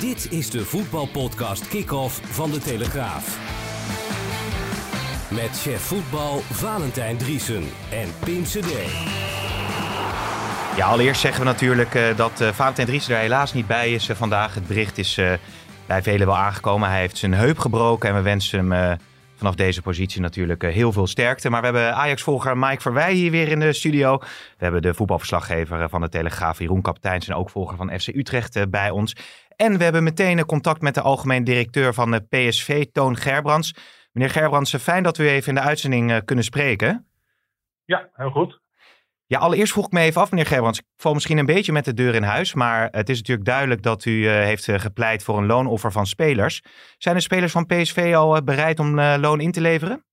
Dit is de voetbalpodcast Kick-Off van De Telegraaf. Met chef voetbal Valentijn Driesen en Pim CD. Ja, allereerst zeggen we natuurlijk uh, dat uh, Valentijn Driesen er helaas niet bij is uh, vandaag. Het bericht is bij velen wel aangekomen. Hij heeft zijn heup gebroken en we wensen hem vanaf deze positie natuurlijk heel veel sterkte. Maar we hebben Ajax-volger Mike Verwij hier weer in de studio. We hebben de voetbalverslaggever van de Telegraaf Jeroen Kapteins en ook volger van FC Utrecht bij ons. En we hebben meteen contact met de algemeen directeur van de PSV, Toon Gerbrands. Meneer Gerbrands, fijn dat we u even in de uitzending uh, kunnen spreken. Ja, heel goed. Ja, allereerst vroeg ik me even af, meneer Gerbrands. Ik val misschien een beetje met de deur in huis, maar het is natuurlijk duidelijk dat u uh, heeft uh, gepleit voor een loonoffer van spelers. Zijn de spelers van PSV al bereid om loon in te leveren?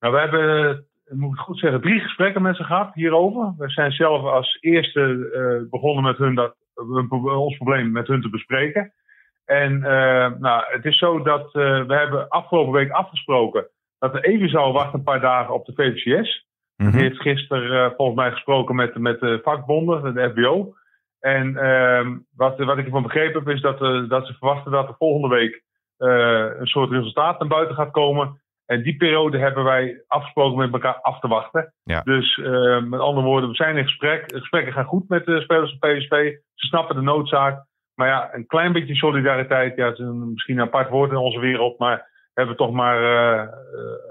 Nou, we hebben, moet ik goed zeggen, drie gesprekken met ze gehad hierover. We zijn zelf als eerste begonnen met hun dat ons probleem met hun te bespreken. En uh, nou, het is zo dat uh, we hebben afgelopen week afgesproken dat er even zou wachten een paar dagen op de VVCS. Mm Die heeft gisteren uh, volgens mij gesproken met, met de vakbonden, de FBO. En wat, wat ik ervan begrepen heb is dat, dat ze verwachten dat er volgende week een soort resultaat naar buiten gaat komen. En die periode hebben wij afgesproken met elkaar af te wachten. Ja. Dus uh, met andere woorden, we zijn in gesprek. De gesprekken gaan goed met de spelers van PSV. Ze snappen de noodzaak. Maar ja, een klein beetje solidariteit. Ja, het is een, misschien een apart woord in onze wereld. Maar hebben we toch maar uh,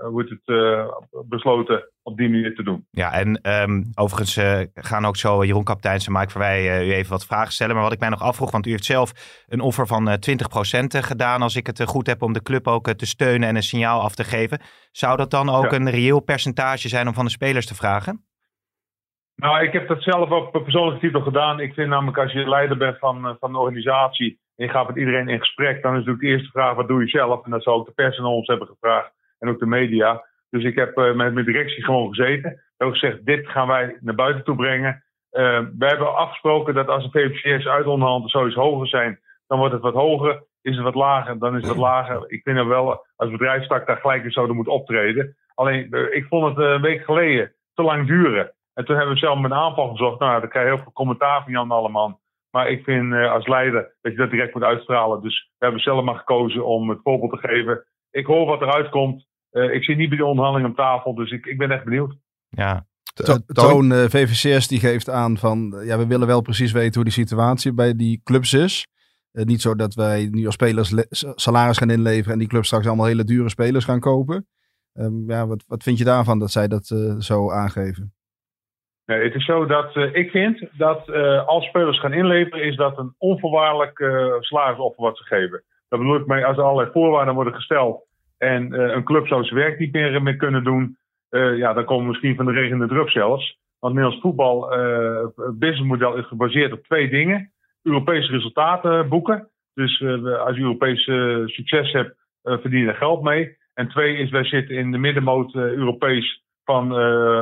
hoe het, uh, besloten op die manier te doen. Ja, en um, overigens gaan ook zo Jeroen Kapteins en Mike Verwij u even wat vragen stellen. Maar wat ik mij nog afvroeg, want u heeft zelf een offer van 20% gedaan, als ik het goed heb, om de club ook te steunen en een signaal af te geven. Zou dat dan ook ja. een reëel percentage zijn om van de spelers te vragen? Nou, ik heb dat zelf op persoonlijke titel gedaan. Ik vind namelijk als je leider bent van, van een organisatie en je gaat met iedereen in gesprek, dan is natuurlijk de eerste vraag: wat doe je zelf? En dat zou ook de pers aan ons hebben gevraagd en ook de media. Dus ik heb uh, met mijn directie gewoon gezeten. Ik heb gezegd: dit gaan wij naar buiten toe brengen. Uh, we hebben afgesproken dat als de VPCS uit onderhand zo iets hoger zijn, dan wordt het wat hoger. Is het wat lager, dan is het wat lager. Ik vind dat wel als bedrijfstak daar gelijk in zouden moeten optreden. Alleen, uh, ik vond het een week geleden te lang duren. En toen hebben we zelf met een aanval gezocht. Nou, dan krijg je heel veel commentaar van Jan Alleman. Maar ik vind als leider dat je dat direct moet uitstralen. Dus we hebben zelf maar gekozen om het voorbeeld te geven. Ik hoor wat eruit komt. Uh, ik zit niet bij de onderhandeling op tafel, dus ik, ik ben echt benieuwd. Ja. Toon uh, VVCS die geeft aan van ja, we willen wel precies weten hoe die situatie bij die clubs is. niet zo dat wij nu als spelers salaris gaan inleveren en die clubs straks allemaal hele dure spelers gaan kopen. Um, ja, wat, wat vind je daarvan dat zij dat zo aangeven? Nee, het is zo dat uh, ik vind dat uh, als spelers gaan inleveren, is dat een onvoorwaardelijk uh, salarisoffer wat ze geven. Dat bedoel ik mee als er allerlei voorwaarden worden gesteld en een club zou zijn werk niet meer, meer kunnen doen, ja, dan komen we misschien van de regen in de drup zelfs. Want Nederlands voetbal businessmodel is gebaseerd op twee dingen. Europese resultaten boeken. Dus als je Europees succes hebt, verdien je er geld mee. En twee is, wij zitten in de middenmoot Europees van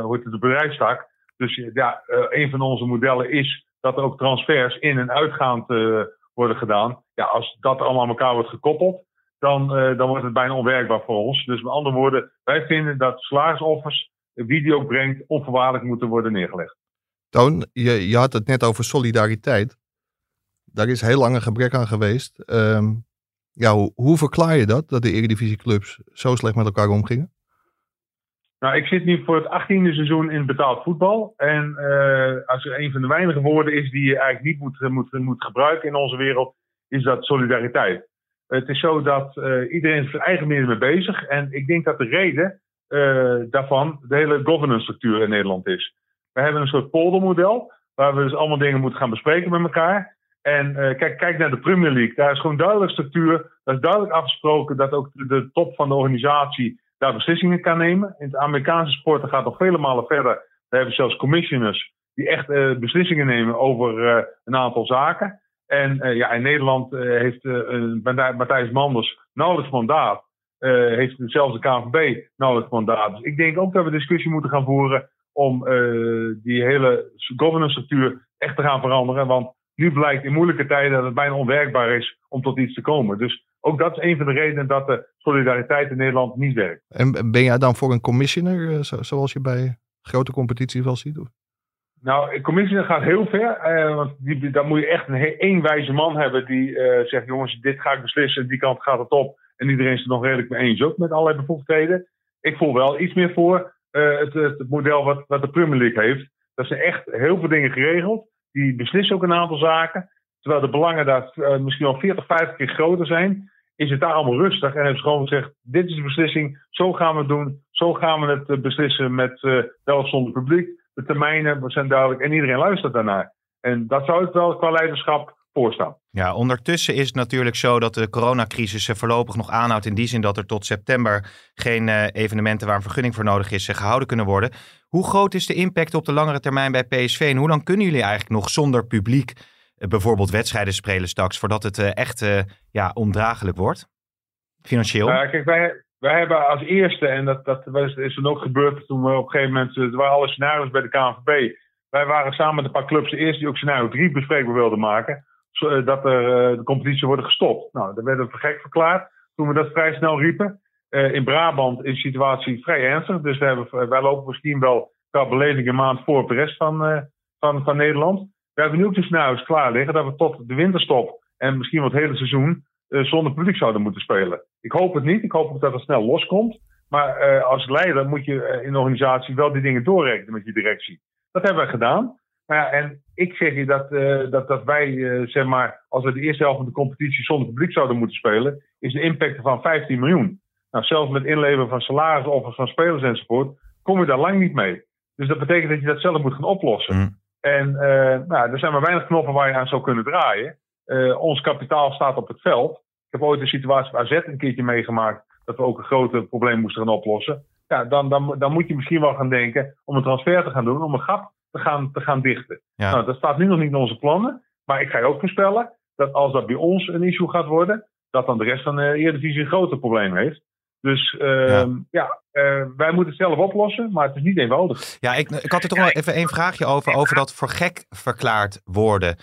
hoe het, de bedrijfstak. Dus ja, een van onze modellen is dat er ook transfers in en uitgaand worden gedaan. Ja, als dat allemaal aan elkaar wordt gekoppeld, dan, uh, dan wordt het bijna onwerkbaar voor ons. Dus met andere woorden, wij vinden dat salarisoffers, wie die ook brengt, onvoorwaardelijk moeten worden neergelegd. Toon, je, je had het net over solidariteit. Daar is heel lang een gebrek aan geweest. Um, ja, hoe, hoe verklaar je dat, dat de Eredivisieclubs zo slecht met elkaar omgingen? Nou, ik zit nu voor het achttiende seizoen in betaald voetbal. En uh, als er een van de weinige woorden is die je eigenlijk niet moet, moet, moet gebruiken in onze wereld, is dat solidariteit. Het is zo dat uh, iedereen zijn eigen manier mee bezig. En ik denk dat de reden uh, daarvan de hele governance structuur in Nederland is. We hebben een soort poldermodel, waar we dus allemaal dingen moeten gaan bespreken met elkaar. En kijk, kijk naar de Premier League. Daar is gewoon duidelijk structuur. Daar is duidelijk afgesproken dat ook de top van de organisatie daar beslissingen kan nemen. In het Amerikaanse sport gaat nog vele malen verder. Daar hebben zelfs commissioners die echt beslissingen nemen over een aantal zaken. En ja, in Nederland heeft Matthijs Manders nauwelijks mandaat. heeft zelfs de KNVB nauwelijks mandaat. Dus ik denk ook dat we discussie moeten gaan voeren om die hele governance structuur echt te gaan veranderen. Want nu blijkt in moeilijke tijden dat het bijna onwerkbaar is om tot iets te komen. Dus ook dat is een van de redenen dat de solidariteit in Nederland niet werkt. En ben jij dan voor een commissioner, eh, zoals je bij grote competitie wel ziet? Nou, een commissioner gaat heel ver. Eh, want die, dan moet je echt een één wijze man hebben die eh, zegt: jongens, dit ga ik beslissen, die kant gaat het op. En iedereen is het nog redelijk mee eens ook met allerlei bevoegdheden. Ik voel wel iets meer voor het, het, model wat, wat de Premier League heeft. Dat zijn echt heel veel dingen geregeld. Die beslissen ook een aantal zaken. Terwijl de belangen daar misschien wel 40, 50 keer groter zijn is het daar allemaal rustig. En hebben ze gewoon gezegd: dit is de beslissing, zo gaan we het doen. Zo gaan we het eh, beslissen met wel zonder publiek. De termijnen zijn duidelijk en iedereen luistert daarnaar. En dat zou ik wel qua leiderschap voorstaan. Ja, ondertussen is het natuurlijk zo dat de coronacrisis voorlopig nog aanhoudt. In die zin dat er tot september geen uh, evenementen waar een vergunning voor nodig is gehouden kunnen worden. Hoe groot is de impact op de langere termijn bij PSV? En hoe lang kunnen jullie eigenlijk nog zonder publiek eh, bijvoorbeeld wedstrijden spelen straks, voordat het eh, echt eh, ja, ondraaglijk wordt? Financieel? Uh, kijk, wij, wij hebben als eerste, en dat, dat is dan ook gebeurd toen we op een gegeven moment, er waren alle scenario's bij de KNVB. Wij waren samen met een paar clubs de eerste die ook scenario 3 bespreekbaar wilden maken. Zodat er, de competitie worden gestopt. Nou, daar werden we gek verklaard toen we dat vrij snel riepen. in Brabant is de situatie vrij ernstig. Dus we hebben, wij lopen misschien wel qua beleving een maand voor de rest van, van, van Nederland. We hebben nu ook de scenario's klaar liggen dat we tot de winterstop en misschien wel het hele seizoen zonder publiek zouden moeten spelen. Ik hoop het niet. Ik hoop ook dat het snel loskomt. Maar uh, als leider moet je uh, in de organisatie wel die dingen doorrekenen met je directie. Dat hebben we gedaan. Maar ja, en ik zeg je dat, dat, dat wij, zeg maar, als we de eerste helft van de competitie zonder publiek zouden moeten spelen, is de impact van 15 miljoen. Nou, zelfs met inleveren van salarisoffers van spelers enzovoort, kom je daar lang niet mee. Dus dat betekent dat je dat zelf moet gaan oplossen. Mm. En uh, nou, er zijn maar weinig knoppen waar je aan zou kunnen draaien. Uh, ons kapitaal staat op het veld. Ik heb ooit een situatie bij AZ een keertje meegemaakt dat we ook een groot probleem moesten gaan oplossen. Ja, dan, dan, dan moet je misschien wel gaan denken om een transfer te gaan doen, om een gat te gaan, te gaan dichten. Ja. Nou, dat staat nu nog niet in onze plannen. Maar ik ga je ook voorspellen dat als dat bij ons een issue gaat worden, dat dan de rest van de Eredivisie een groter probleem heeft. Dus uh, ja, ja uh, wij moeten het zelf oplossen, maar het is niet eenvoudig. Ja, ik, ik had er toch wel even één vraagje over, over dat voor gek verklaard worden.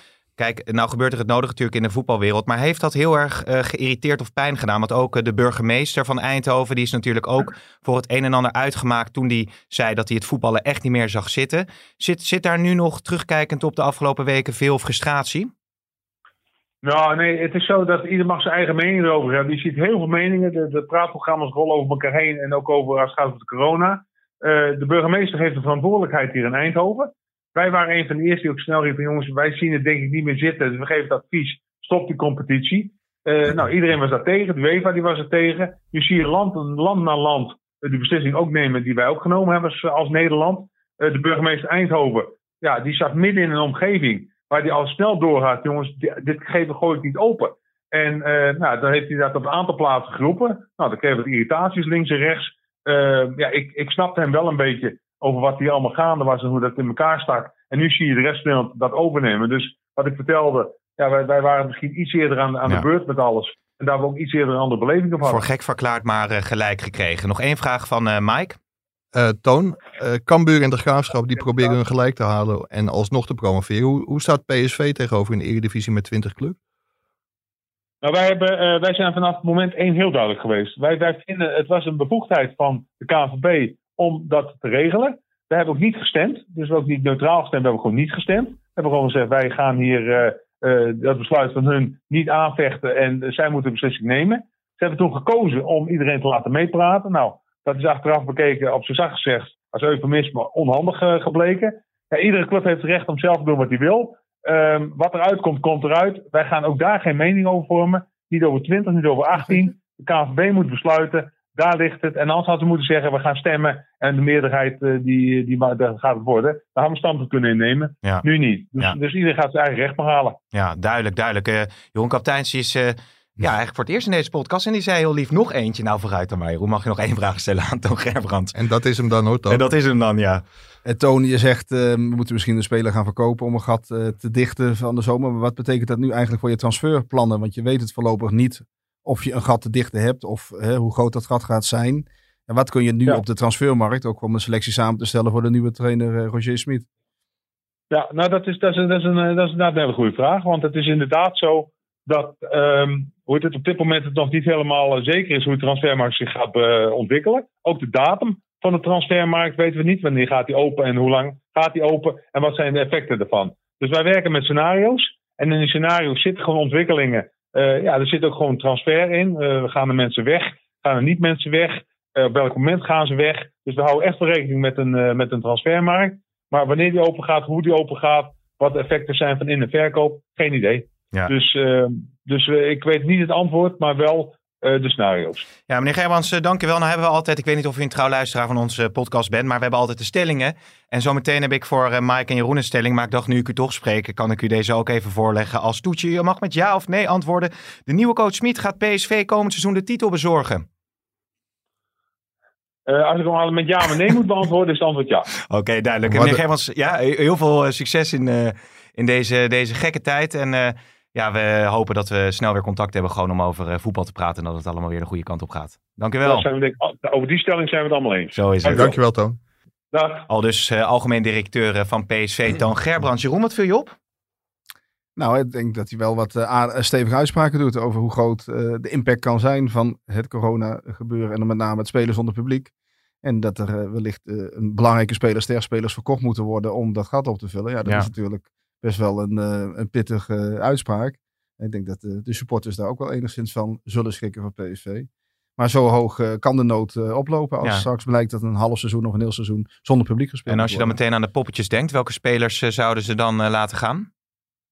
Kijk, nou gebeurt er het nodig natuurlijk in de voetbalwereld, maar heeft dat heel erg uh, geïrriteerd of pijn gedaan? Want ook de burgemeester van Eindhoven, die is natuurlijk ook voor het een en ander uitgemaakt toen hij zei dat hij het voetballen echt niet meer zag zitten. Zit, zit daar nu nog terugkijkend op de afgelopen weken veel frustratie? Nou, nee, het is zo dat ieder mag zijn eigen mening erover hebben. Je ziet heel veel meningen. De, de praatprogramma's rollen over elkaar heen en ook over als het gaat over de corona. Uh, de burgemeester heeft de verantwoordelijkheid hier in Eindhoven. Wij waren een van de eerste die ook snel riepen: jongens, wij zien het denk ik niet meer zitten. Dus we geven het advies: stop die competitie. Uh, nou, iedereen was daar tegen. De UEFA die was er tegen. Nu zie je land, land na land die beslissing ook nemen die wij ook genomen hebben als Nederland. Uh, de burgemeester Eindhoven, ja, die zat midden in een omgeving waar hij al snel doorgaat, jongens, dit geven gooi ik niet open. En uh, nou, dan heeft hij dat op een aantal plaatsen geroepen. Nou, dan kreeg we irritaties links en rechts. Ja, ik, ik snapte hem wel een beetje over wat hier allemaal gaande was en hoe dat in elkaar stak. En nu zie je de rest van dat overnemen. Dus wat ik vertelde, ja, wij, wij waren misschien iets eerder aan, aan de beurt met alles. En daar hebben we ook iets eerder een andere beleving op hadden. Voor gek verklaard, maar uh, gelijk gekregen. Nog één vraag van Mike. Uh, Toon, uh, Cambuur en de Graafschap die proberen hun gelijk te halen en alsnog te promoveren. Hoe, hoe staat PSV tegenover in de Eredivisie met 20 club? Nou, wij, hebben, uh, wij zijn vanaf moment één heel duidelijk geweest. Wij, wij vinden het was een bevoegdheid van de KNVB om dat te regelen. We hebben ook niet gestemd, dus we hebben ook niet neutraal gestemd, we hebben gewoon niet gestemd. We hebben gewoon gezegd, wij gaan hier dat besluit van hun niet aanvechten en zij moeten een beslissing nemen. Ze hebben toen gekozen om iedereen te laten meepraten. Nou, dat is achteraf bekeken, op zijn zacht gezegd, als eufemisme onhandig uh, gebleken. Ja, iedere club heeft het recht om zelf te doen wat hij wil. Um, wat eruit komt, komt eruit. Wij gaan ook daar geen mening over vormen. Niet over 20, niet over 18. De KNVB moet besluiten. Daar ligt het. En anders hadden ze moeten zeggen, we gaan stemmen. En de meerderheid, uh, die, die, daar gaat het worden. Daar hebben we standpunt kunnen innemen. Ja. Nu niet. Dus, ja. dus, iedereen gaat zijn eigen recht behalen. Ja, duidelijk, duidelijk. Uh, Jeroen Kapteins is ja, eigenlijk voor het eerst in deze podcast. En die zei heel lief nog eentje. Nou, vooruit dan maar. Hoe mag je nog één vraag stellen aan Toon Gerbrandt? En dat is hem dan hoor, En dat is hem dan, ja. En Tony, je zegt, uh, we moeten misschien een speler gaan verkopen om een gat uh, te dichten van de zomer. Maar wat betekent dat nu eigenlijk voor je transferplannen? Want je weet het voorlopig niet of je een gat te dichten hebt of uh, hoe groot dat gat gaat zijn. En wat kun je nu ja. op de transfermarkt, ook om een selectie samen te stellen voor de nieuwe trainer Roger Smit? Ja, nou dat is, dat, is, dat, is een, dat is inderdaad een hele goede vraag. Want het is inderdaad zo dat um, hoe het op dit moment het nog niet helemaal zeker is hoe de transfermarkt zich gaat uh, ontwikkelen. Ook de datum van de transfermarkt weten we niet. Wanneer gaat die open en hoe lang gaat die open en wat zijn de effecten ervan. Dus wij werken met scenario's. En in die scenario's zitten gewoon ontwikkelingen. Uh, ja, er zit ook gewoon transfer in. Uh, gaan er mensen weg? Gaan er niet mensen weg? op welk moment gaan ze weg? Dus we houden echt wel rekening met een, met een transfermarkt. Maar wanneer die open gaat, hoe die open gaat, wat de effecten zijn van in- en verkoop, geen idee. Ja. Dus, dus ik weet niet het antwoord, maar wel de scenario's. Ja, meneer Gerbrands, dankjewel. Nou hebben we altijd, ik weet niet of u een trouw luisteraar van onze podcast bent, maar we hebben altijd de stellingen. En zometeen heb ik voor Mike en Jeroen een stelling, maar ik dacht nu ik u toch spreek, kan ik u deze ook even voorleggen als toetje. Je mag met ja of nee antwoorden. De nieuwe coach Smit gaat PSV komend seizoen de titel bezorgen. Uh, als ik hem met ja of nee moet beantwoorden, is het antwoord ja. Oké, okay, duidelijk. Meneer Gerbrands, ja, heel veel succes in, uh, in deze, deze gekke tijd. En uh, ja, we hopen dat we snel weer contact hebben gewoon om over uh, voetbal te praten. En dat het allemaal weer de goede kant op gaat. Dank u wel. Over die stelling zijn we het allemaal eens. Zo is het. Dankjewel, Toon. Dag. Al dus uh, algemeen directeur van PSV, Toon Gerbrands. Jeroen, wat viel je op? Nou, ik denk dat hij wel wat uh, stevige uitspraken doet over hoe groot uh, de impact kan zijn van het corona gebeuren. En dan met name het spelen zonder publiek. En dat er uh, wellicht een belangrijke speler, sterspelers verkocht moeten worden om dat gat op te vullen. Ja, dat ja. is natuurlijk best wel een, uh, een pittige uitspraak. En ik denk dat de, de, supporters daar ook wel enigszins van zullen schrikken van PSV. Maar zo hoog uh, kan de nood uh, oplopen als ja. straks blijkt dat een half seizoen of een heel seizoen zonder publiek gespeeld En als je dan meteen aan de poppetjes denkt, welke spelers zouden ze dan laten gaan?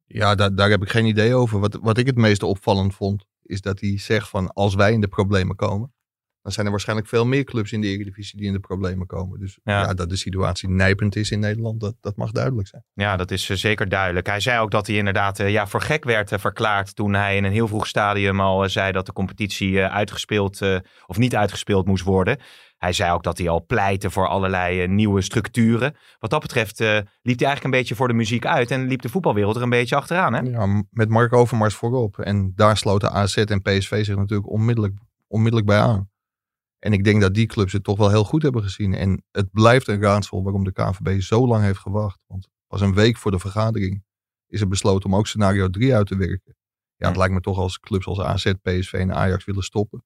Ja, daar, daar heb ik geen idee over. Wat, wat ik het meest opvallend vond, is dat hij zegt van als wij in de problemen komen, dan zijn er waarschijnlijk veel meer clubs in de Eredivisie die in de problemen komen. Dus ja. ja, dat de situatie nijpend is in Nederland, dat, dat mag duidelijk zijn. Ja, dat is uh, zeker duidelijk. Hij zei ook dat hij inderdaad uh, ja, voor gek werd uh, verklaard toen hij in een heel vroeg stadium al zei dat de competitie uitgespeeld of niet uitgespeeld moest worden. Hij zei ook dat hij al pleitte voor allerlei nieuwe structuren. Wat dat betreft liep hij eigenlijk een beetje voor de muziek uit en liep de voetbalwereld er een beetje achteraan. Hè? Ja, met Mark Overmars voorop. En daar sloten AZ en PSV zich natuurlijk onmiddellijk, onmiddellijk bij aan. En ik denk dat die clubs het toch wel heel goed hebben gezien. En het blijft een raadsel waarom de KNVB zo lang heeft gewacht. Want pas een week voor de vergadering is er besloten om ook scenario 3 uit te werken. Ja, het lijkt me toch als clubs als AZ, PSV en Ajax willen stoppen.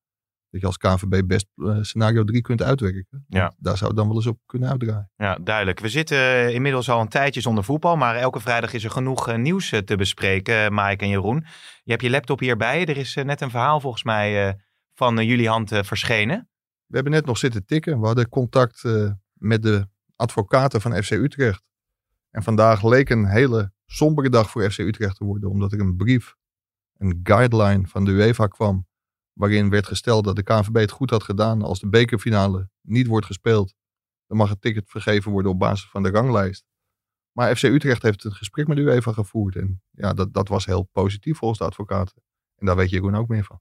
Dat je als KNVB best uh, scenario 3 kunt uitwerken. Ja. Daar zou het dan wel eens op kunnen uitdraaien. Ja, duidelijk. We zitten inmiddels al een tijdje zonder voetbal. Maar elke vrijdag is er genoeg uh, nieuws te bespreken, Mike en Jeroen. Je hebt je laptop hierbij. Er is net een verhaal volgens mij van jullie hand verschenen. We hebben net nog zitten tikken. We hadden contact uh, met de advocaten van FC Utrecht. En vandaag leek een hele sombere dag voor FC Utrecht te worden. Omdat er een brief, een guideline van de UEFA kwam. Waarin werd gesteld dat de KNVB het goed had gedaan. Als de bekerfinale niet wordt gespeeld. Dan mag het ticket vergeven worden op basis van de ranglijst. Maar FC Utrecht heeft een gesprek met de UEFA gevoerd. En ja, dat, dat was heel positief volgens de advocaten. En daar weet Jeroen ook meer van.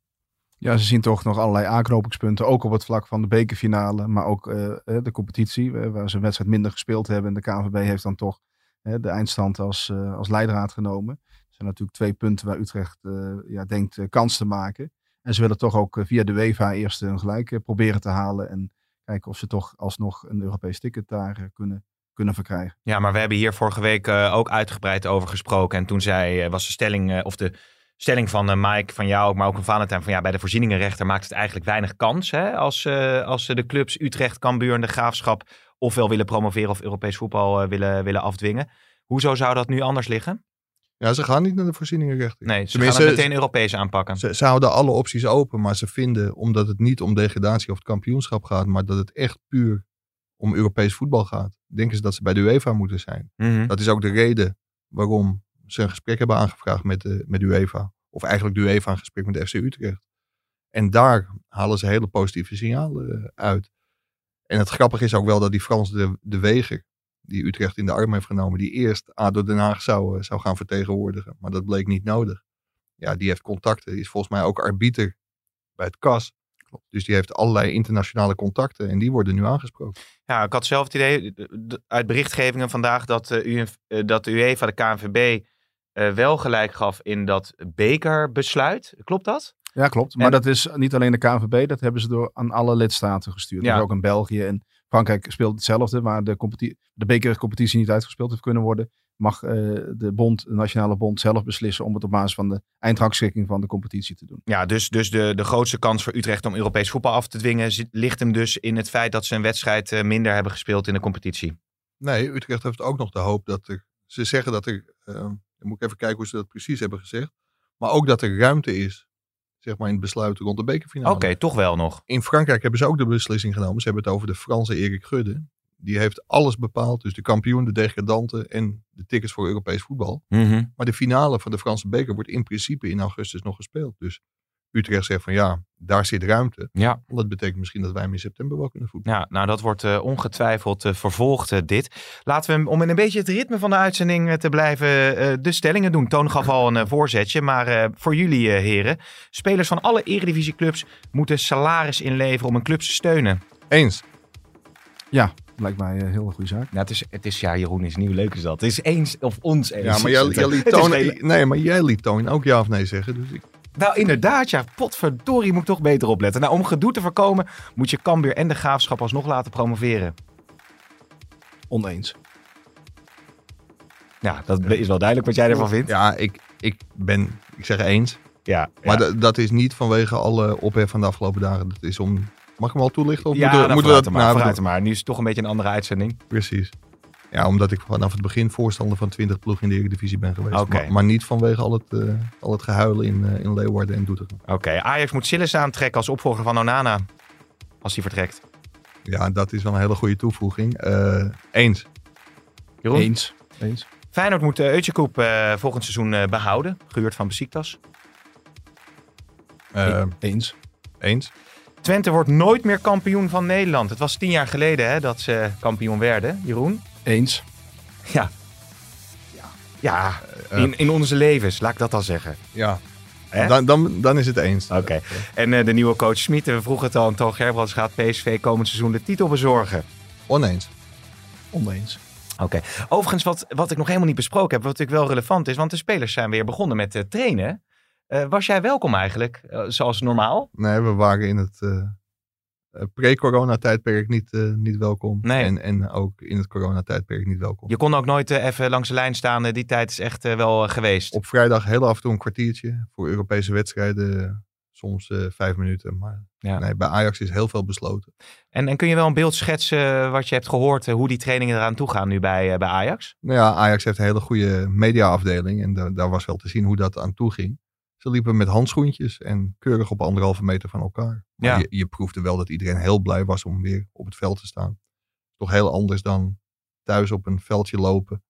Ja, ze zien toch nog allerlei aanknopingspunten. Ook op het vlak van de bekerfinale, maar ook uh, de competitie, waar ze een wedstrijd minder gespeeld hebben. En de KNVB heeft dan toch de eindstand als, als leidraad genomen. Er zijn natuurlijk twee punten waar Utrecht ja, denkt kans te maken. En ze willen toch ook via de UEFA eerst een gelijk proberen te halen. En kijken of ze toch alsnog een Europees ticket daar kunnen kunnen verkrijgen. Ja, maar we hebben hier vorige week ook uitgebreid over gesproken. En toen zei, was de stelling, of de stelling van uh, Mike, van jou, maar ook van Valentijn, van ja, bij de voorzieningenrechter maakt het eigenlijk weinig kans hè, als, uh, als de clubs Utrecht, Cambuur en de Graafschap ofwel willen promoveren of Europees voetbal uh, willen, willen afdwingen. Hoezo zou dat nu anders liggen? Ja, ze gaan niet naar de voorzieningenrechter. Nee, ze Tenminste, gaan het meteen Europees aanpakken. Ze, ze houden alle opties open, maar ze vinden, omdat het niet om degradatie of het kampioenschap gaat, maar dat het echt puur om Europees voetbal gaat, denken ze dat ze bij de UEFA moeten zijn. Mm -hmm. Dat is ook de reden waarom ze een gesprek hebben aangevraagd met de, met UEFA. Of eigenlijk de UEFA een gesprek met FC Utrecht. En daar halen ze hele positieve signalen uit. En het grappige is ook wel dat die Frans de, de Weger, die Utrecht in de arm heeft genomen, die eerst ADO Den Haag zou, zou gaan vertegenwoordigen. Maar dat bleek niet nodig. Ja, die heeft contacten. Die is volgens mij ook arbiter bij het KAS. Dus die heeft allerlei internationale contacten en die worden nu aangesproken. Ja, ik had zelf het idee uit berichtgevingen vandaag dat, eh, UF eh, dat de UEFA, de KNVB, eh, wel gelijk gaf in dat bekerbesluit. Klopt dat? Ja, klopt. Maar En- dat is niet alleen de KNVB, dat hebben ze door aan alle lidstaten gestuurd. Ja. Dus ook in België en Frankrijk speelt hetzelfde, waar de, competi- de bekercompetitie niet uitgespeeld heeft kunnen worden. Mag eh, de bond, de nationale bond zelf beslissen om het op basis van de eindrangschikking van de competitie te doen. Ja, dus, dus de, de grootste kans voor Utrecht om Europees voetbal af te dwingen zit- ligt hem dus in het feit dat ze een wedstrijd eh, minder hebben gespeeld in de competitie. Nee, Utrecht heeft ook nog de hoop dat er. Ze zeggen dat er. eh, dan moet ik even kijken hoe ze dat precies hebben gezegd. Maar ook dat er ruimte is. Zeg maar in het besluit rond de bekerfinale. Oké, toch wel nog. In Frankrijk hebben ze ook de beslissing genomen. Ze hebben het over de Franse Erik Gudde. Die heeft alles bepaald. Dus de kampioen, de degradanten en de tickets voor Europees voetbal. Maar de finale van de Franse beker wordt in principe in augustus nog gespeeld. Dus Utrecht zegt van ja, daar zit ruimte. Ja. Want dat betekent misschien dat wij hem in september wel kunnen voetballen. Ja, nou dat wordt eh, ongetwijfeld eh, vervolgd eh, dit. Laten we om in een beetje het ritme van de uitzending te blijven eh, de stellingen doen. Toon gaf al een voorzetje, maar eh, voor jullie eh, heren. Spelers van alle eredivisieclubs moeten salaris inleveren om een club te steunen. Eens. Ja, lijkt mij een heel goede zaak. Nou, het is, het is ja, Jeroen is nieuw leuk is dat. Het is eens of ons eens. Ja, maar jij, jij liet Toon, nee, maar jij liet Toon ook ja of nee zeggen. Dus ik, Nou, inderdaad, ja. Potverdorie, moet ik toch beter opletten. Nou, om gedoe te voorkomen, moet je Cambuur en de Graafschap alsnog laten promoveren. Oneens. Ja, dat is wel duidelijk wat jij ervan vindt. ja, ik, ik ben, ik zeg eens. Ja, Maar ja. dat is niet vanwege alle ophef van de afgelopen dagen. Dat is om, mag ik hem al toelichten? Of ja, moeten, we- nou, moeten we dat, maar, nou, maar. Nu is het toch een beetje een andere uitzending. Precies. Ja, omdat ik vanaf het begin voorstander van 20 ploegen in de Eredivisie ben geweest. Maar, maar niet vanwege al het, eh, al het gehuil in, eh, in Leeuwarden en Doetinchem. Oké, Ajax moet Sillis aantrekken als opvolger van Onana. Als hij vertrekt. Ja, dat is wel een hele goede toevoeging. Eh, eens. Jeroen? Eens. Eens. Feyenoord moet uh, Eutjekoep eh, volgend seizoen eh, behouden. Gehuurd van Besiktas. Eh, Eens. eens. Twente wordt nooit meer kampioen van Nederland. Het was tien jaar geleden hè, dat ze kampioen werden. Jeroen? Eens. Ja. Ja, Eh, in, in onze levens, laat ik dat al zeggen. ja. Hè? Dan, dan, dan is het eens. Oké. En eh, de nieuwe coach Smit, we vroegen het al aan Toon Gerbrands, gaat PSV komend seizoen de titel bezorgen. Oneens. Oneens. Oké. Overigens, wat, wat ik nog helemaal niet besproken heb, wat natuurlijk wel relevant is, want de spelers zijn weer begonnen met eh, trainen. Eh, was jij welkom eigenlijk, zoals normaal? Nee, we waren in het pre-corona-tijdperk niet, eh, niet welkom. Nee. En, en ook in het corona-tijdperk niet welkom. Je kon ook nooit eh, even langs de lijn staan, eh, die tijd is echt eh, wel eh, geweest. Op vrijdag heel af en toe een kwartiertje. Voor Europese wedstrijden eh, soms eh, vijf minuten. Maar Ja. nee, bij Ajax is heel veel besloten. En, en kun je wel een beeld schetsen eh, wat je hebt gehoord, eh, hoe die trainingen eraan toe gaan nu bij, eh, bij Ajax? Nou ja, Ajax heeft een hele goede mediaafdeling. En da- daar was wel te zien hoe dat aan toe ging. Ze liepen met handschoentjes en keurig op anderhalve meter van elkaar. Maar Ja. je, je proefde wel dat iedereen heel blij was om weer op het veld te staan. Toch heel anders dan thuis op een veldje lopen.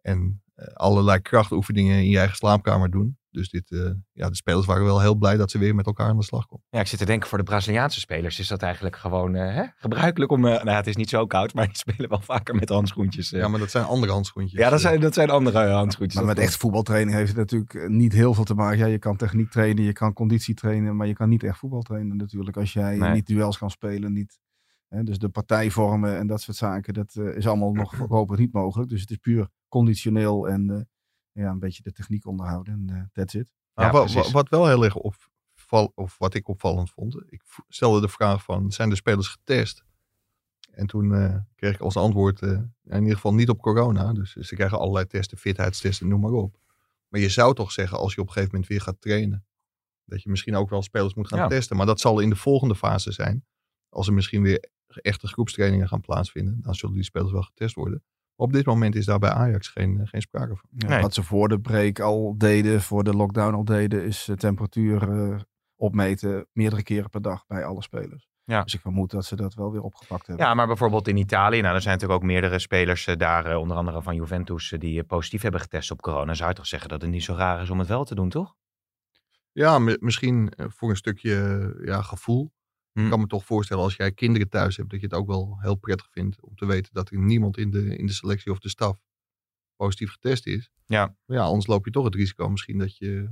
En eh, allerlei krachtoefeningen in je eigen slaapkamer doen. Dus dit, eh, ja, de spelers waren wel heel blij dat ze weer met elkaar aan de slag konden. Ja, ik zit te denken voor de Braziliaanse spelers is dat eigenlijk gewoon eh, hè, gebruikelijk om... eh, nou, ja, het is niet zo koud, maar die spelen wel vaker met handschoentjes. Ja, maar dat zijn andere handschoentjes. ja dat, zijn, dat zijn andere handschoentjes. Maar met echt voetbaltraining heeft het natuurlijk niet heel veel te maken. Ja, je kan techniek trainen, je kan conditie trainen, maar je kan niet echt voetbal trainen natuurlijk. Als jij Nee. niet duels kan spelen, niet, hè, dus de partijvormen en dat soort zaken, dat is allemaal nog voorlopig niet mogelijk. Dus het is puur conditioneel en eh, ja, een beetje de techniek onderhouden en eh, that's it. Maar Ja, wat wel heel erg opval, of wat ik opvallend vond. Ik stelde de vraag van, zijn de spelers getest? En toen eh, kreeg ik als antwoord, eh, in ieder geval niet op corona. Dus ze krijgen allerlei testen, fitheidstesten, noem maar op. Maar je zou toch zeggen, als je op een gegeven moment weer gaat trainen, dat je misschien ook wel spelers moet gaan Ja. testen. Maar dat zal in de volgende fase zijn. Als er misschien weer echte groepstrainingen gaan plaatsvinden, dan zullen die spelers wel getest worden. Op dit moment is daar bij Ajax geen, eh, geen sprake van. Ja, Nee. Wat ze voor de break al deden, voor de lockdown al deden, is de temperatuur eh, opmeten meerdere keren per dag bij alle spelers. Ja. Dus ik vermoed dat ze dat wel weer opgepakt hebben. Ja, maar bijvoorbeeld in Italië, nou, er zijn natuurlijk ook meerdere spelers eh, daar, eh, onder andere van Juventus, eh, die eh, positief hebben getest op corona. Zou je toch zeggen dat het niet zo raar is om het wel te doen, toch? Ja, mi- misschien eh, voor een stukje eh, ja, gevoel. Hm. Ik kan me toch voorstellen als jij kinderen thuis hebt, dat je het ook wel heel prettig vindt om te weten dat er niemand in de, in de selectie of de staf positief getest is. Ja. Maar ja, anders loop je toch het risico misschien dat je,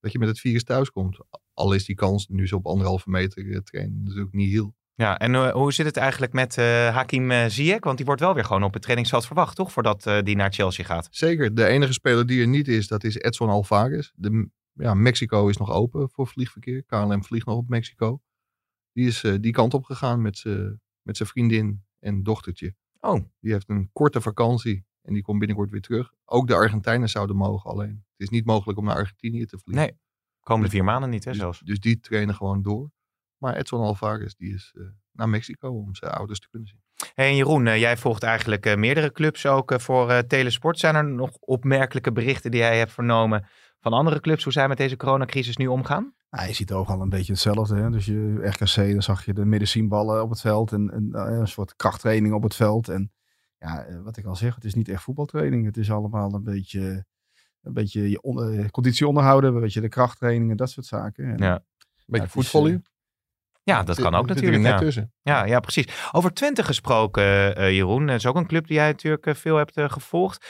dat je met het virus thuis komt. Al is die kans nu zo op anderhalve meter eh, trainen natuurlijk niet heel. Ja, en eh, hoe zit het eigenlijk met eh, Hakim Ziyech? Want die wordt wel weer gewoon op het trainingsveld verwacht, toch? Voordat die naar Chelsea gaat. Zeker, de enige speler die er niet is, dat is Edson Alvarez. De, ja, Mexico is nog open voor vliegverkeer. KLM vliegt nog op Mexico. Die is eh, die kant op gegaan met zijn vriendin en dochtertje. Oh, Die heeft een korte vakantie en die komt binnenkort weer terug. Ook de Argentijnen zouden mogen, alleen het is niet mogelijk om naar Argentinië te vliegen. nee. Komende vier maanden niet, hè, Dus, zelfs. dus die trainen gewoon door. Maar Edson Alvarez die is eh, naar Mexico om zijn ouders te kunnen zien. Hey, en Jeroen, eh, jij volgt eigenlijk meerdere clubs ook voor Telesport. Zijn er nog opmerkelijke berichten die jij hebt vernomen van andere clubs? Hoe zij met deze coronacrisis nu omgaan? Nou, je ziet overal een beetje hetzelfde. Hè? Dus je RKC, dan zag je de medicijnballen op het veld en, en eh, een soort krachttraining op het veld. En ja, eh, wat ik al zeg, het is niet echt voetbaltraining. Het is allemaal een beetje, een beetje je on- eh, conditie onderhouden, een beetje de krachttraining en dat soort zaken. En, Ja. Beetje het is, voetvollen. Ja, dat kan ook natuurlijk. net Ja. tussen. Ja, ja, precies. Over Twente gesproken, eh, Jeroen. Dat is ook een club die jij natuurlijk veel hebt eh, gevolgd.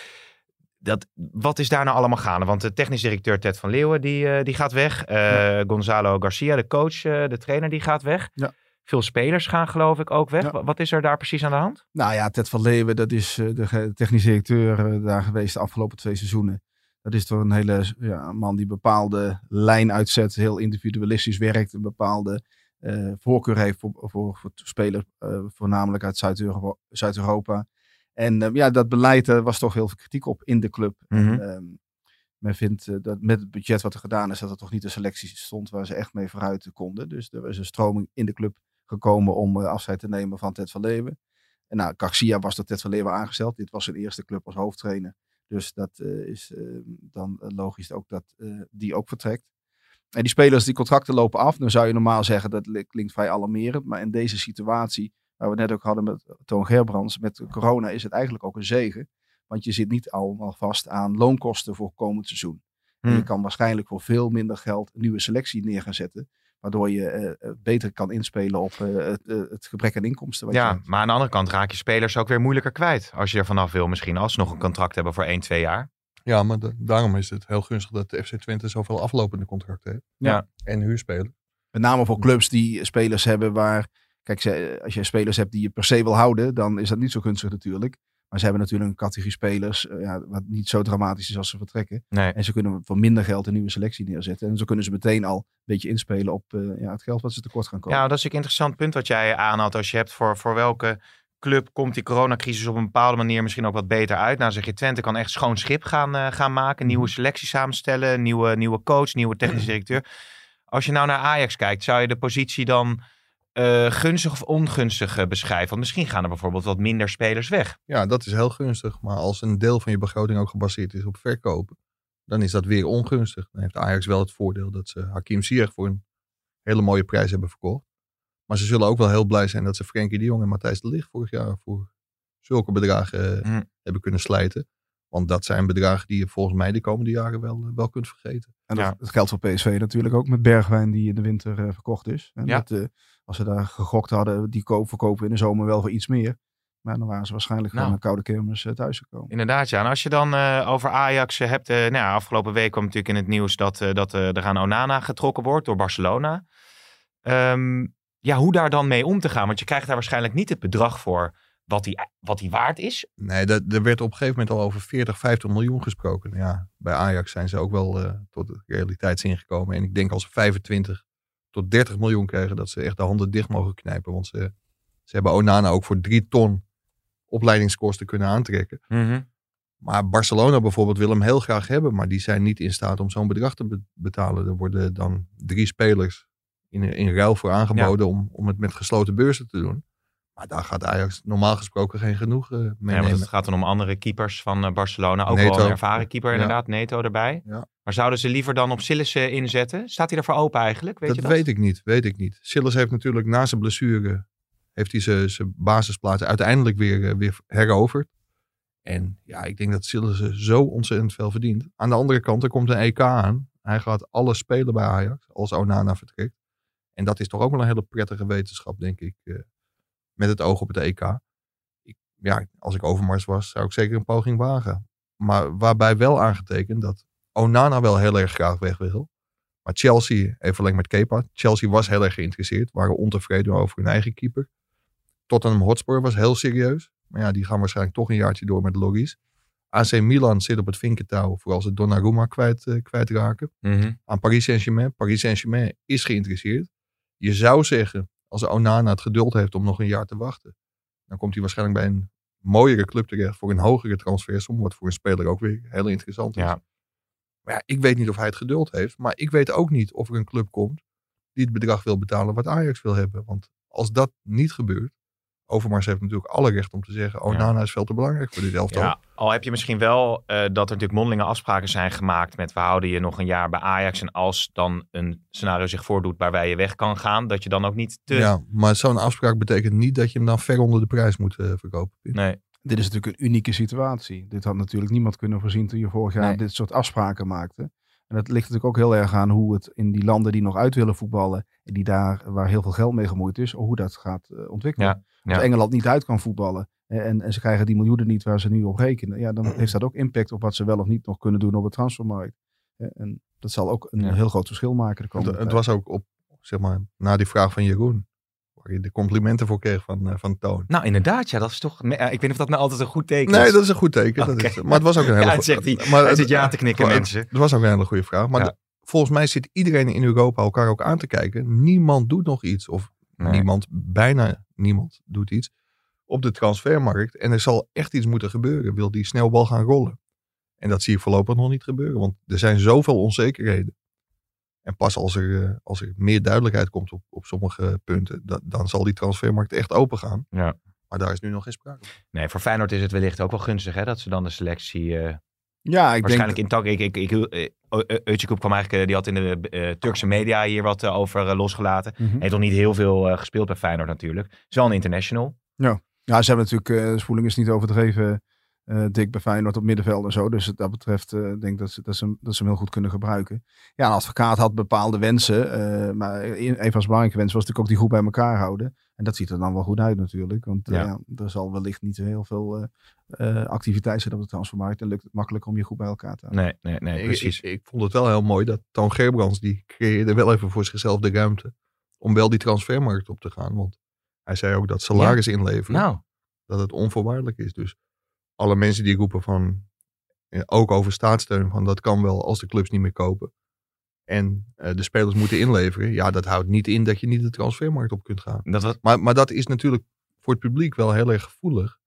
Dat, wat is daar nou allemaal gaande? Want de technisch directeur Ted van Leeuwen die, eh, die gaat weg. Eh, Gonzalo Garcia, de coach, eh, de trainer, die gaat weg. Ja. Veel spelers gaan geloof ik ook weg. Ja. Wat is er daar precies aan de hand? Nou ja, Ted van Leeuwen, dat is de technisch directeur daar geweest de afgelopen twee seizoenen. Dat is toch een hele ja, man die bepaalde lijn uitzet, heel individualistisch werkt, een bepaalde voorkeur heeft voor, voor, voor spelers, voornamelijk uit Zuid-Euro- Zuid-Europa. En eh, ja, dat beleid, er was toch heel veel kritiek op in de club. En, ehm, men vindt eh, dat met het budget wat er gedaan is, dat er toch niet de selectie stond waar ze echt mee vooruit konden. Dus er is een stroming in de club gekomen om eh, afscheid te nemen van Ted van Leeuwen. En nou, Garcia was door Ted van Leeuwen aangesteld. Dit was zijn eerste club als hoofdtrainer. Dus dat eh, is eh, dan eh, logisch ook dat eh, die ook vertrekt. En die spelers, die contracten lopen af. Dan zou je normaal zeggen, dat li- klinkt vrij alarmerend. Maar in deze situatie, waar we net ook hadden met Toon Gerbrands, met corona is het eigenlijk ook een zegen. Want je zit niet allemaal vast aan loonkosten voor komend seizoen. En je Hmm. kan waarschijnlijk voor veel minder geld een nieuwe selectie neer gaan zetten. Waardoor je eh, eh, beter kan inspelen op eh, het, het gebrek aan inkomsten. Wat Ja, maar aan de andere kant raak je spelers ook weer moeilijker kwijt. Als je er vanaf wil misschien alsnog een contract hebben voor 1, 2 jaar. Ja, maar da- daarom is het heel gunstig dat de FC Twente zoveel aflopende contracten heeft. Ja. En huurspelers. Met name voor clubs die spelers hebben waar. Kijk, ze- als je spelers hebt die je per se wil houden, dan is dat niet zo gunstig natuurlijk. Maar ze hebben natuurlijk een categorie spelers, eh, ja, wat niet zo dramatisch is als ze vertrekken. Nee. En ze kunnen voor minder geld een nieuwe selectie neerzetten. En zo kunnen ze meteen al een beetje inspelen op eh, ja, het geld wat ze tekort gaan komen. Ja, dat is een interessant punt wat jij aanhaalt. Als je hebt voor, voor welke club komt die coronacrisis op een bepaalde manier misschien ook wat beter uit. Nou zeg je, Twente kan echt schoon schip gaan, eh, gaan maken. Nieuwe selectie samenstellen, nieuwe, nieuwe coach, nieuwe technisch directeur. Als je nou naar Ajax kijkt, zou je de positie dan eh, gunstig of ongunstig eh, beschrijven? Want misschien gaan er bijvoorbeeld wat minder spelers weg. Ja, dat is heel gunstig. Maar als een deel van je begroting ook gebaseerd is op verkopen, dan is dat weer ongunstig. Dan heeft Ajax wel het voordeel dat ze Hakim Ziyech voor een hele mooie prijs hebben verkocht. Maar ze zullen ook wel heel blij zijn dat ze Frenkie de Jong en Matthijs de Ligt vorig jaar voor zulke bedragen eh, Hm. hebben kunnen slijten. Want dat zijn bedragen die je volgens mij de komende jaren wel, wel kunt vergeten. En dat, Ja. dat geldt voor PSV natuurlijk ook met Bergwijn die in de winter verkocht is. En Ja. dat, eh, als ze daar gegokt hadden, die koop verkopen in de zomer wel voor iets meer. Maar dan waren ze waarschijnlijk Nou. gewoon een koude kermis eh, thuis gekomen. Inderdaad, ja. En als je dan eh, over Ajax eh, hebt... eh, nou ja, afgelopen week kwam natuurlijk in het nieuws dat, eh, dat er aan Onana getrokken wordt door Barcelona. Ehm, ja, hoe daar dan mee om te gaan? Want je krijgt daar waarschijnlijk niet het bedrag voor wat die, wat die waard is. Nee, dat, er werd op een gegeven moment al over 40, 50 miljoen gesproken. Ja, bij Ajax zijn ze ook wel eh, tot de realiteitszin gekomen. En ik denk als ze 25 tot 30 miljoen krijgen, dat ze echt de handen dicht mogen knijpen. Want ze, ze hebben Onana ook voor 3 ton opleidingskosten kunnen aantrekken. Maar Barcelona bijvoorbeeld wil hem heel graag hebben, maar die zijn niet in staat om zo'n bedrag te be- betalen. Er worden dan drie spelers in, in ruil voor aangeboden om, om het met gesloten beurzen te doen. Maar daar gaat Ajax normaal gesproken geen genoeg eh mee want nemen. het gaat dan om andere keepers van eh, Barcelona. Ook Neto. wel een ervaren keeper inderdaad, Neto erbij. Maar zouden ze liever dan op Sillissen inzetten? Staat hij ervoor open eigenlijk? Weet dat, je dat? weet ik niet, weet ik niet. Silas heeft natuurlijk na zijn blessure, heeft hij zijn, basisplaats uiteindelijk weer, eh, weer heroverd. En ja, ik denk dat Silas zo ontzettend veel verdient. Aan de andere kant, er komt een EK aan. Hij gaat alles spelen bij Ajax, als Onana vertrekt. En dat is toch ook wel een hele prettige wetenschap, denk ik. Met het oog op het EK. Ik, ja, als ik Overmars was, zou ik zeker een poging wagen. Maar waarbij wel aangetekend dat Onana wel heel erg graag weg wil. Maar Chelsea, even verlengd met Kepa. Chelsea was heel erg geïnteresseerd. Waren ontevreden over hun eigen keeper. Tottenham Hotspur was heel serieus. Maar ja, die gaan waarschijnlijk toch een jaartje door met Loris. AC Milan zit op het vinkentouw voor als ze Donnarumma kwijt, eh, kwijtraken. Mhm. Aan Paris Saint-Germain. Paris Saint-Germain is geïnteresseerd. Je zou zeggen, als Onana het geduld heeft om nog een jaar te wachten. Dan komt hij waarschijnlijk bij een mooiere club terecht voor een hogere transfersom. Wat voor een speler ook weer heel interessant is. Ja. Maar ja, ik weet niet of hij het geduld heeft. Maar ik weet ook niet of er een club komt die het bedrag wil betalen wat Ajax wil hebben. Want als dat niet gebeurt. Overmars heeft natuurlijk alle recht om te zeggen. Onana is veel te belangrijk voor dit elftal. Ja, al heb je misschien wel eh, dat er natuurlijk mondelinge afspraken zijn gemaakt met we houden je nog een jaar bij Ajax. En als dan een scenario zich voordoet waarbij je weg kan gaan, dat je dan ook niet te... Ja, maar zo'n afspraak betekent niet dat je hem dan ver onder de prijs moet eh, verkopen. Nee, Dit is natuurlijk een unieke situatie. Dit had natuurlijk niemand kunnen voorzien toen je vorig jaar Nee. dit soort afspraken maakte. En dat ligt natuurlijk ook heel erg aan hoe het in die landen die nog uit willen voetballen, en die daar waar heel veel geld mee gemoeid is, hoe dat gaat eh, ontwikkelen. Ja, Als. Engeland niet uit kan voetballen eh, en, en ze krijgen die miljoenen niet waar ze nu op rekenen, ja, dan heeft dat ook impact op wat ze wel of niet nog kunnen doen op de transfermarkt. Eh, En dat zal ook een Ja. heel groot verschil maken de komende het tijd. was ook op, zeg maar, na die vraag van Jeroen. Waar je de complimenten voor kreeg van, eh, van Toon. Nou, inderdaad, ja, dat is toch. ja, ik weet niet of dat nou altijd een goed teken Nee, is. dat is een goed teken. Dat is, maar het was ook een hele Ja, go- het zegt hij. maar Hij het- zit ja te knikken, mensen. Het was ook een hele goede vraag. Maar Ja. de- volgens mij zit iedereen in Europa elkaar ook aan te kijken. Niemand doet nog iets. Of Nee. niemand, bijna niemand doet iets op de transfermarkt. En er zal echt iets moeten gebeuren. Wil die snelbal gaan rollen? En dat zie ik voorlopig nog niet gebeuren. Want er zijn zoveel onzekerheden. En pas als er, eh, als er meer duidelijkheid komt op, op sommige punten, da- dan zal die transfermarkt echt open gaan. Ja. Maar daar is nu nog geen sprake van. Nee, voor Feyenoord is het wellicht ook wel gunstig hè, dat ze dan de selectie eh, ja, ik waarschijnlijk denk, intact. Ik, ik, ik, eh, kwam eigenlijk, die had in de Turkse media hier wat over losgelaten. Mhm. Heeft nog niet heel veel eh, gespeeld bij Feyenoord natuurlijk. Is wel een international. Ja, ze hebben natuurlijk, uh, Spoeling is niet overdreven eh, dik bij Feyenoord op middenveld en zo. Dus wat dat betreft eh, denk ik dat ze, dat, ze, hem- dat ze hem heel goed kunnen gebruiken. Ja, een advocaat had bepaalde wensen. eh, maar een, van zijn belangrijke wensen was natuurlijk ook die goed bij elkaar houden. En dat ziet er dan wel goed uit natuurlijk. Want eh, Ja. ja, er zal wellicht niet zo heel veel eh, eh, activiteit zijn op de transfermarkt. En lukt het makkelijk om je goed bij elkaar te houden. Nee, nee, nee, Ik- precies. Ik, ik vond het wel heel mooi dat Toon Gerbrands, die creëerde wel even voor zichzelf de ruimte om wel die transfermarkt op te gaan. Want hij zei ook dat salaris inleveren, nou, dat het onvoorwaardelijk is. Dus alle mensen die roepen van, eh, ook over staatssteun, van dat kan wel als de clubs niet meer kopen. En eh, de spelers moeten inleveren. Ja, dat houdt niet in dat je niet de transfermarkt op kunt gaan. dat was, Maar, maar dat is natuurlijk voor het publiek wel heel erg gevoelig.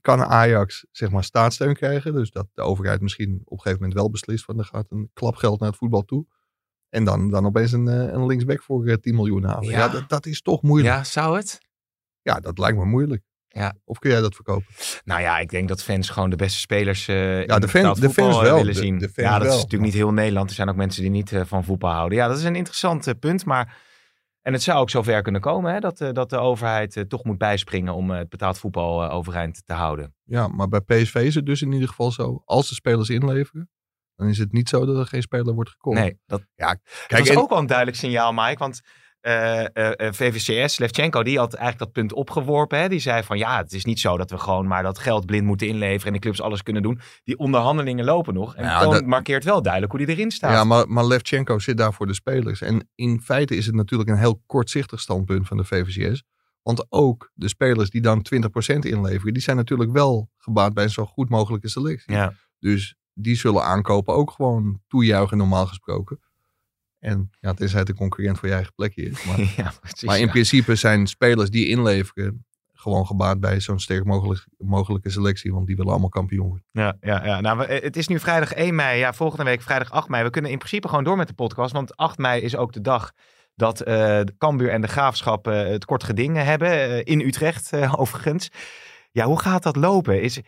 Kan Ajax zeg maar staatssteun krijgen? Dus dat de overheid misschien op een gegeven moment wel beslist van er gaat een klap geld naar het voetbal toe. En dan, dan opeens een, eh, een linksback voor eh, 10 miljoen halen. Ja, Ja. dat, dat is toch moeilijk. Ja. ja, zou het? dat lijkt me moeilijk. Ja. Of kun jij dat verkopen? Nou ja, ik denk dat fans gewoon de beste spelers eh in de fan- de fans eh, wel. willen zien. de fans ja, dat is natuurlijk niet heel Nederland. Er zijn ook mensen die niet eh, van voetbal houden. Ja, dat is een interessant punt. Maar en het zou ook zover kunnen komen hè, dat, dat de overheid toch moet bijspringen om het betaald voetbal overeind te houden. Ja, maar bij PSV is het dus in ieder geval zo. Als de spelers inleveren, dan is het niet zo dat er geen speler wordt gekocht. Nee, dat, Ja, Kijk, kijk, dat is en- ook wel een duidelijk signaal, Mike. Want eh, eh, eh, VVCS, Levchenko, die had eigenlijk dat punt opgeworpen. Hè? Die zei van ja, het is niet zo dat we gewoon maar dat geld blind moeten inleveren en de clubs alles kunnen doen. Die onderhandelingen lopen nog. En Ja, dat- markeert wel duidelijk hoe die erin staat. Ja, maar, maar Levchenko zit daar voor de spelers. En in feite is het natuurlijk een heel kortzichtig standpunt van de VVCS. Want ook de spelers die dan 20% inleveren, die zijn natuurlijk wel gebaat bij een zo goed mogelijke selectie. ja. Dus die zullen aankopen ook gewoon toejuichen normaal gesproken. En ja, tenzij het een concurrent voor je eigen plekje is. Maar, ja, precies. maar in ja. principe zijn spelers die inleveren gewoon gebaat bij zo'n sterk mogelijk, mogelijke selectie. Want die willen allemaal kampioen worden. Ja, ja, ja. Nou, het is nu vrijdag 1 mei. Ja, volgende week vrijdag 8 mei. We kunnen in principe gewoon door met de podcast. Want 8 mei is ook de dag dat eh de Cambuur en de Graafschap eh, het kort geding hebben. eh, in Utrecht, eh, overigens. Ja, hoe gaat dat lopen? Is,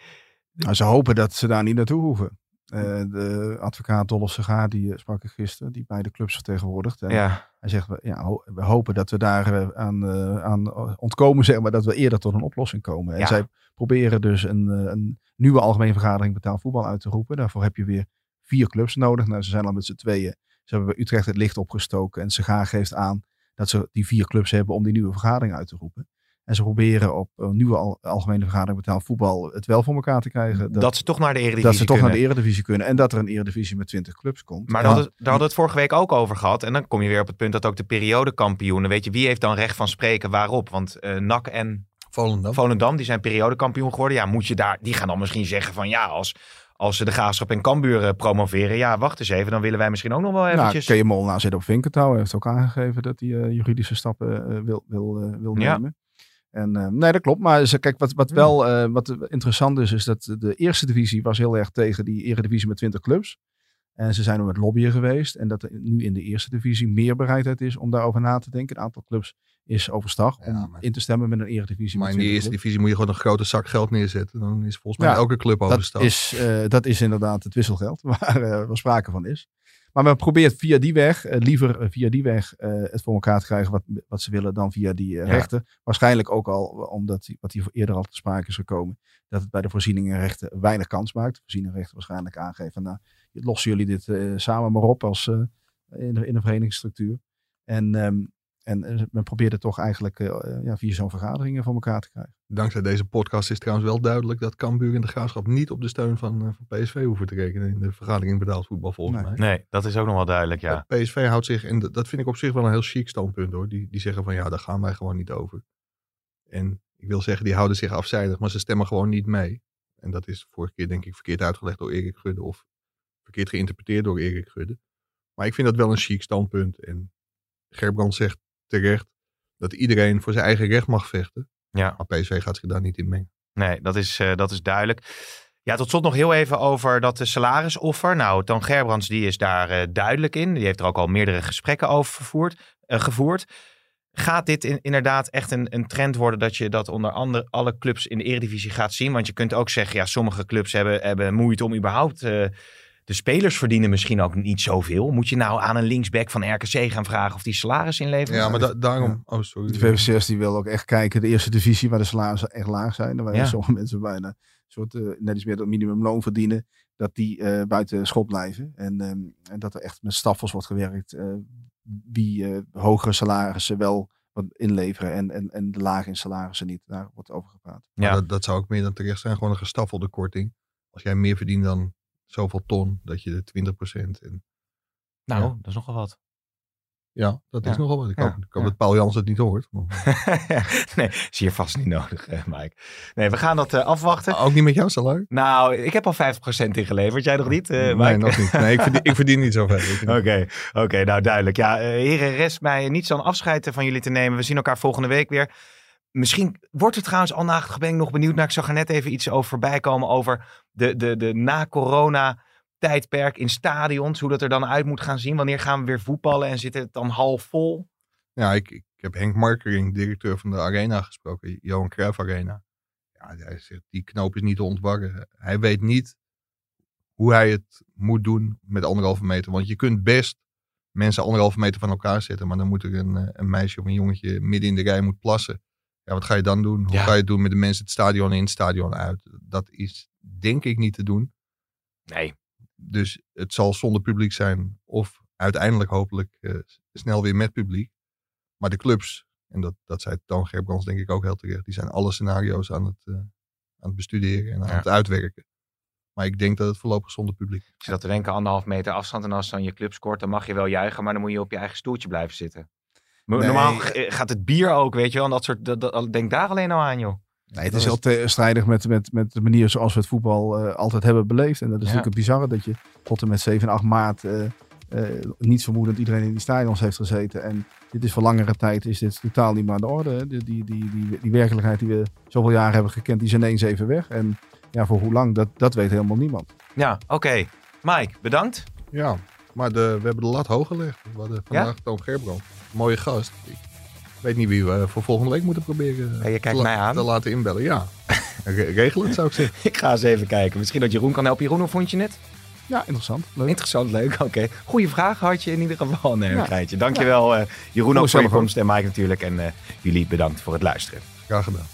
Nou, ze hopen dat ze daar niet naartoe hoeven. Eh, de advocaat Dolph Segaar, die eh, sprak ik gisteren, die beide clubs vertegenwoordigt. Ja, Hij zegt, we, ja, ho- we hopen dat we daar eh, aan, aan ontkomen, zeg maar, dat we eerder tot een oplossing komen. En Ja. zij proberen dus een, een nieuwe algemene vergadering betaald voetbal uit te roepen. Daarvoor heb je weer vier clubs nodig. Nou, ze zijn al met z'n tweeën. Ze hebben bij Utrecht het licht opgestoken en Segaar geeft aan dat ze die vier clubs hebben om die nieuwe vergadering uit te roepen. En ze proberen op een nieuwe al- algemene vergadering betaald voetbal het wel voor elkaar te krijgen. Dat, ze toch naar de Eredivisie dat ze toch kunnen. naar de eredivisie kunnen. En dat er een eredivisie met 20 clubs komt. Maar En- daar hadden, daar hadden we het vorige week ook over gehad. En dan kom je weer op het punt dat ook de periodekampioenen... Weet je, wie heeft dan recht van spreken waarop? Want eh NAC en Volendam. Volendam, die zijn periodekampioen geworden. Ja, moet je daar... Die gaan dan misschien zeggen van ja, als, als ze de Graafschap en Cambuur eh, promoveren... Ja, wacht eens even, dan willen wij misschien ook nog wel Nou, eventjes... Kees Molenaar zit op Vinkentouw. Hij heeft ook aangegeven dat hij eh, juridische stappen eh, wil, wil, eh, wil Ja. En, eh, nee, dat klopt. Maar kijk, wat, wat wel eh, wat interessant is, is dat de eerste divisie was heel erg tegen die eredivisie met 20 clubs. En ze zijn om het lobbyen geweest. En dat er nu in de eerste divisie meer bereidheid is om daarover na te denken. Een aantal clubs is overstag om Ja, maar- in te stemmen met een eredivisie Maar in de 20 eerste clubs. divisie moet je gewoon een grote zak geld neerzetten. Dan is volgens mij Ja, elke club Dat overstag. is, eh, dat is inderdaad het wisselgeld waar uh, wel sprake van is. Maar men probeert via die weg, eh, liever eh, via die weg, eh, het voor elkaar te krijgen wat, wat ze willen dan via die Ja. rechten. Waarschijnlijk ook al, omdat die- wat hier eerder al te sprake is gekomen, dat het bij de voorzieningenrechten weinig kans maakt. De voorzieningenrechten waarschijnlijk aangeven, nou, lossen jullie dit samen maar op als, in, de, in de verenigingsstructuur. En, ehm, en eh, men probeert het toch eigenlijk eh, ja, via zo'n vergaderingen voor elkaar te krijgen. Dankzij deze podcast is trouwens wel duidelijk dat Cambuur en de Graafschap niet op de steun van, eh, van PSV hoeven te rekenen in de vergadering betaald voetbal volgens Nee. mij. Nee, dat is ook nog wel duidelijk, ja. PSV houdt zich, en dat dat vind ik op zich wel een heel chic standpunt hoor. Die, die zeggen van ja, daar gaan wij gewoon niet over. En ik wil zeggen, die houden zich afzijdig, maar ze stemmen gewoon niet mee. En dat is vorige keer denk ik verkeerd uitgelegd door Erik Gudde of verkeerd geïnterpreteerd door Erik Gudde. Maar ik vind dat wel een chic standpunt. En Gerbrand zegt terecht dat iedereen voor zijn eigen recht mag vechten. Ja. Maar PSV gaat zich daar niet in mengen. Nee, dat is, eh, dat is duidelijk. Ja, tot slot nog heel even over dat de salarisoffer. Nou, Toon Gerbrands die is daar eh, duidelijk in. Die heeft er ook al meerdere gesprekken over vervoerd, eh, gevoerd. Gaat dit in- inderdaad echt een, een trend worden dat je dat onder andere alle clubs in de Eredivisie gaat zien? Want je kunt ook zeggen, ja, sommige clubs hebben, hebben moeite om überhaupt... de spelers verdienen misschien ook niet zoveel. Moet je nou aan een linksback van RKC gaan vragen of die salaris inlevert? Ja, maar da- daarom... Oh, sorry. De VVCS die wil ook echt kijken, de eerste divisie waar de salarissen echt laag zijn. Waar Ja. sommige mensen bijna een soort, eh, net iets meer dan minimumloon verdienen. Dat die eh, buiten schot blijven. En, ehm, en dat er echt met staffels wordt gewerkt. eh, wie eh, hogere salarissen wel wat inleveren en, en, en de lage in salarissen niet. Daar wordt over gepraat. Maar Ja. dat, dat zou ook meer dan terecht zijn. Gewoon een gestaffelde korting. Als jij meer verdient dan zoveel ton, dat je de 20% en Nou, Ja. dat is nogal wat. Ja, dat Ja. is nogal wat. Ik Ja. hoop, ik hoop dat Paul Jans het niet hoort. Nee, is hier vast niet nodig, eh, Mike. Nee, we gaan dat eh, afwachten. ook niet met jouw salaris? Nou, ik heb al 50% ingeleverd. Jij nog niet, eh, Mike? nee, nog niet. Nee, ik verdien, ik verdien niet zoveel. Oké, oké, nou duidelijk. Ja, eh, heren, rest mij niets dan afscheid van jullie te nemen. We zien elkaar volgende week weer. Misschien wordt het trouwens al na, ben ik nog benieuwd naar. Ik zag er net even iets over voorbij komen over de, de, de na-corona tijdperk in stadions. Hoe dat er dan uit moet gaan zien. Wanneer gaan we weer voetballen en zit het dan half vol? Ja, ik, ik heb Henk Markering, directeur van de Arena, gesproken. Johan Cruijff Arena. Ja, hij zegt, die knoop is niet te ontwarren. Hij weet niet hoe hij het moet doen met anderhalve meter. Want je kunt best mensen anderhalve meter van elkaar zetten. Maar dan moet er een, eh, een meisje of een jongetje midden in de rij moet plassen. Ja, wat ga je dan doen? Hoe Ja. ga je het doen met de mensen het stadion in, het stadion uit? Dat is denk ik niet te doen. Nee. Dus het zal zonder publiek zijn. Of uiteindelijk hopelijk eh, snel weer met publiek. Maar de clubs, en dat, dat zei Toon Gerbrands denk ik ook heel terecht. Die zijn alle scenario's aan het, eh, aan het bestuderen en aan Ja. het uitwerken. Maar ik denk dat het voorlopig zonder publiek. Ik zit dat te denken, anderhalf meter afstand. En als dan je club scoort, dan mag je wel juichen. Maar dan moet je op je eigen stoeltje blijven zitten. Nee. Normaal eh, gaat het bier ook, weet je wel. En dat soort, dat, dat- denk daar alleen nou aan, joh. Nee, het is heel tegenstrijdig met, met, met de manier zoals we het voetbal eh, altijd hebben beleefd. En dat is Ja. natuurlijk het bizarre dat je tot en met 7 en 8 maart eh, eh, niet vermoedend iedereen in die stadions heeft gezeten. En dit is voor langere tijd is dit totaal niet meer aan de orde. Die, die, die, die, die werkelijkheid die we zoveel jaren hebben gekend, die is ineens even weg. En ja, voor hoe lang, dat, dat weet helemaal niemand. Ja, oké. Mike, bedankt. Ja, maar de, we hebben de lat hoog gelegd. We hadden vandaag Toon Gerbrand. Mooie gast. Ik weet niet wie we voor volgende week moeten proberen Ja, je kijkt te, mij aan. te laten inbellen. Ja, Re- regel het zou ik zeggen. Ik ga eens even kijken. Misschien dat Jeroen kan helpen. Jeroen, hoe vond je het? Ja, interessant. Leuk. Interessant, leuk. Oké. Goeie vraag had je in ieder geval. Nee, een Ja. geintje. Dankjewel eh Jeroen ook voor je komst en Mike natuurlijk. En eh, jullie bedankt voor het luisteren. Graag gedaan.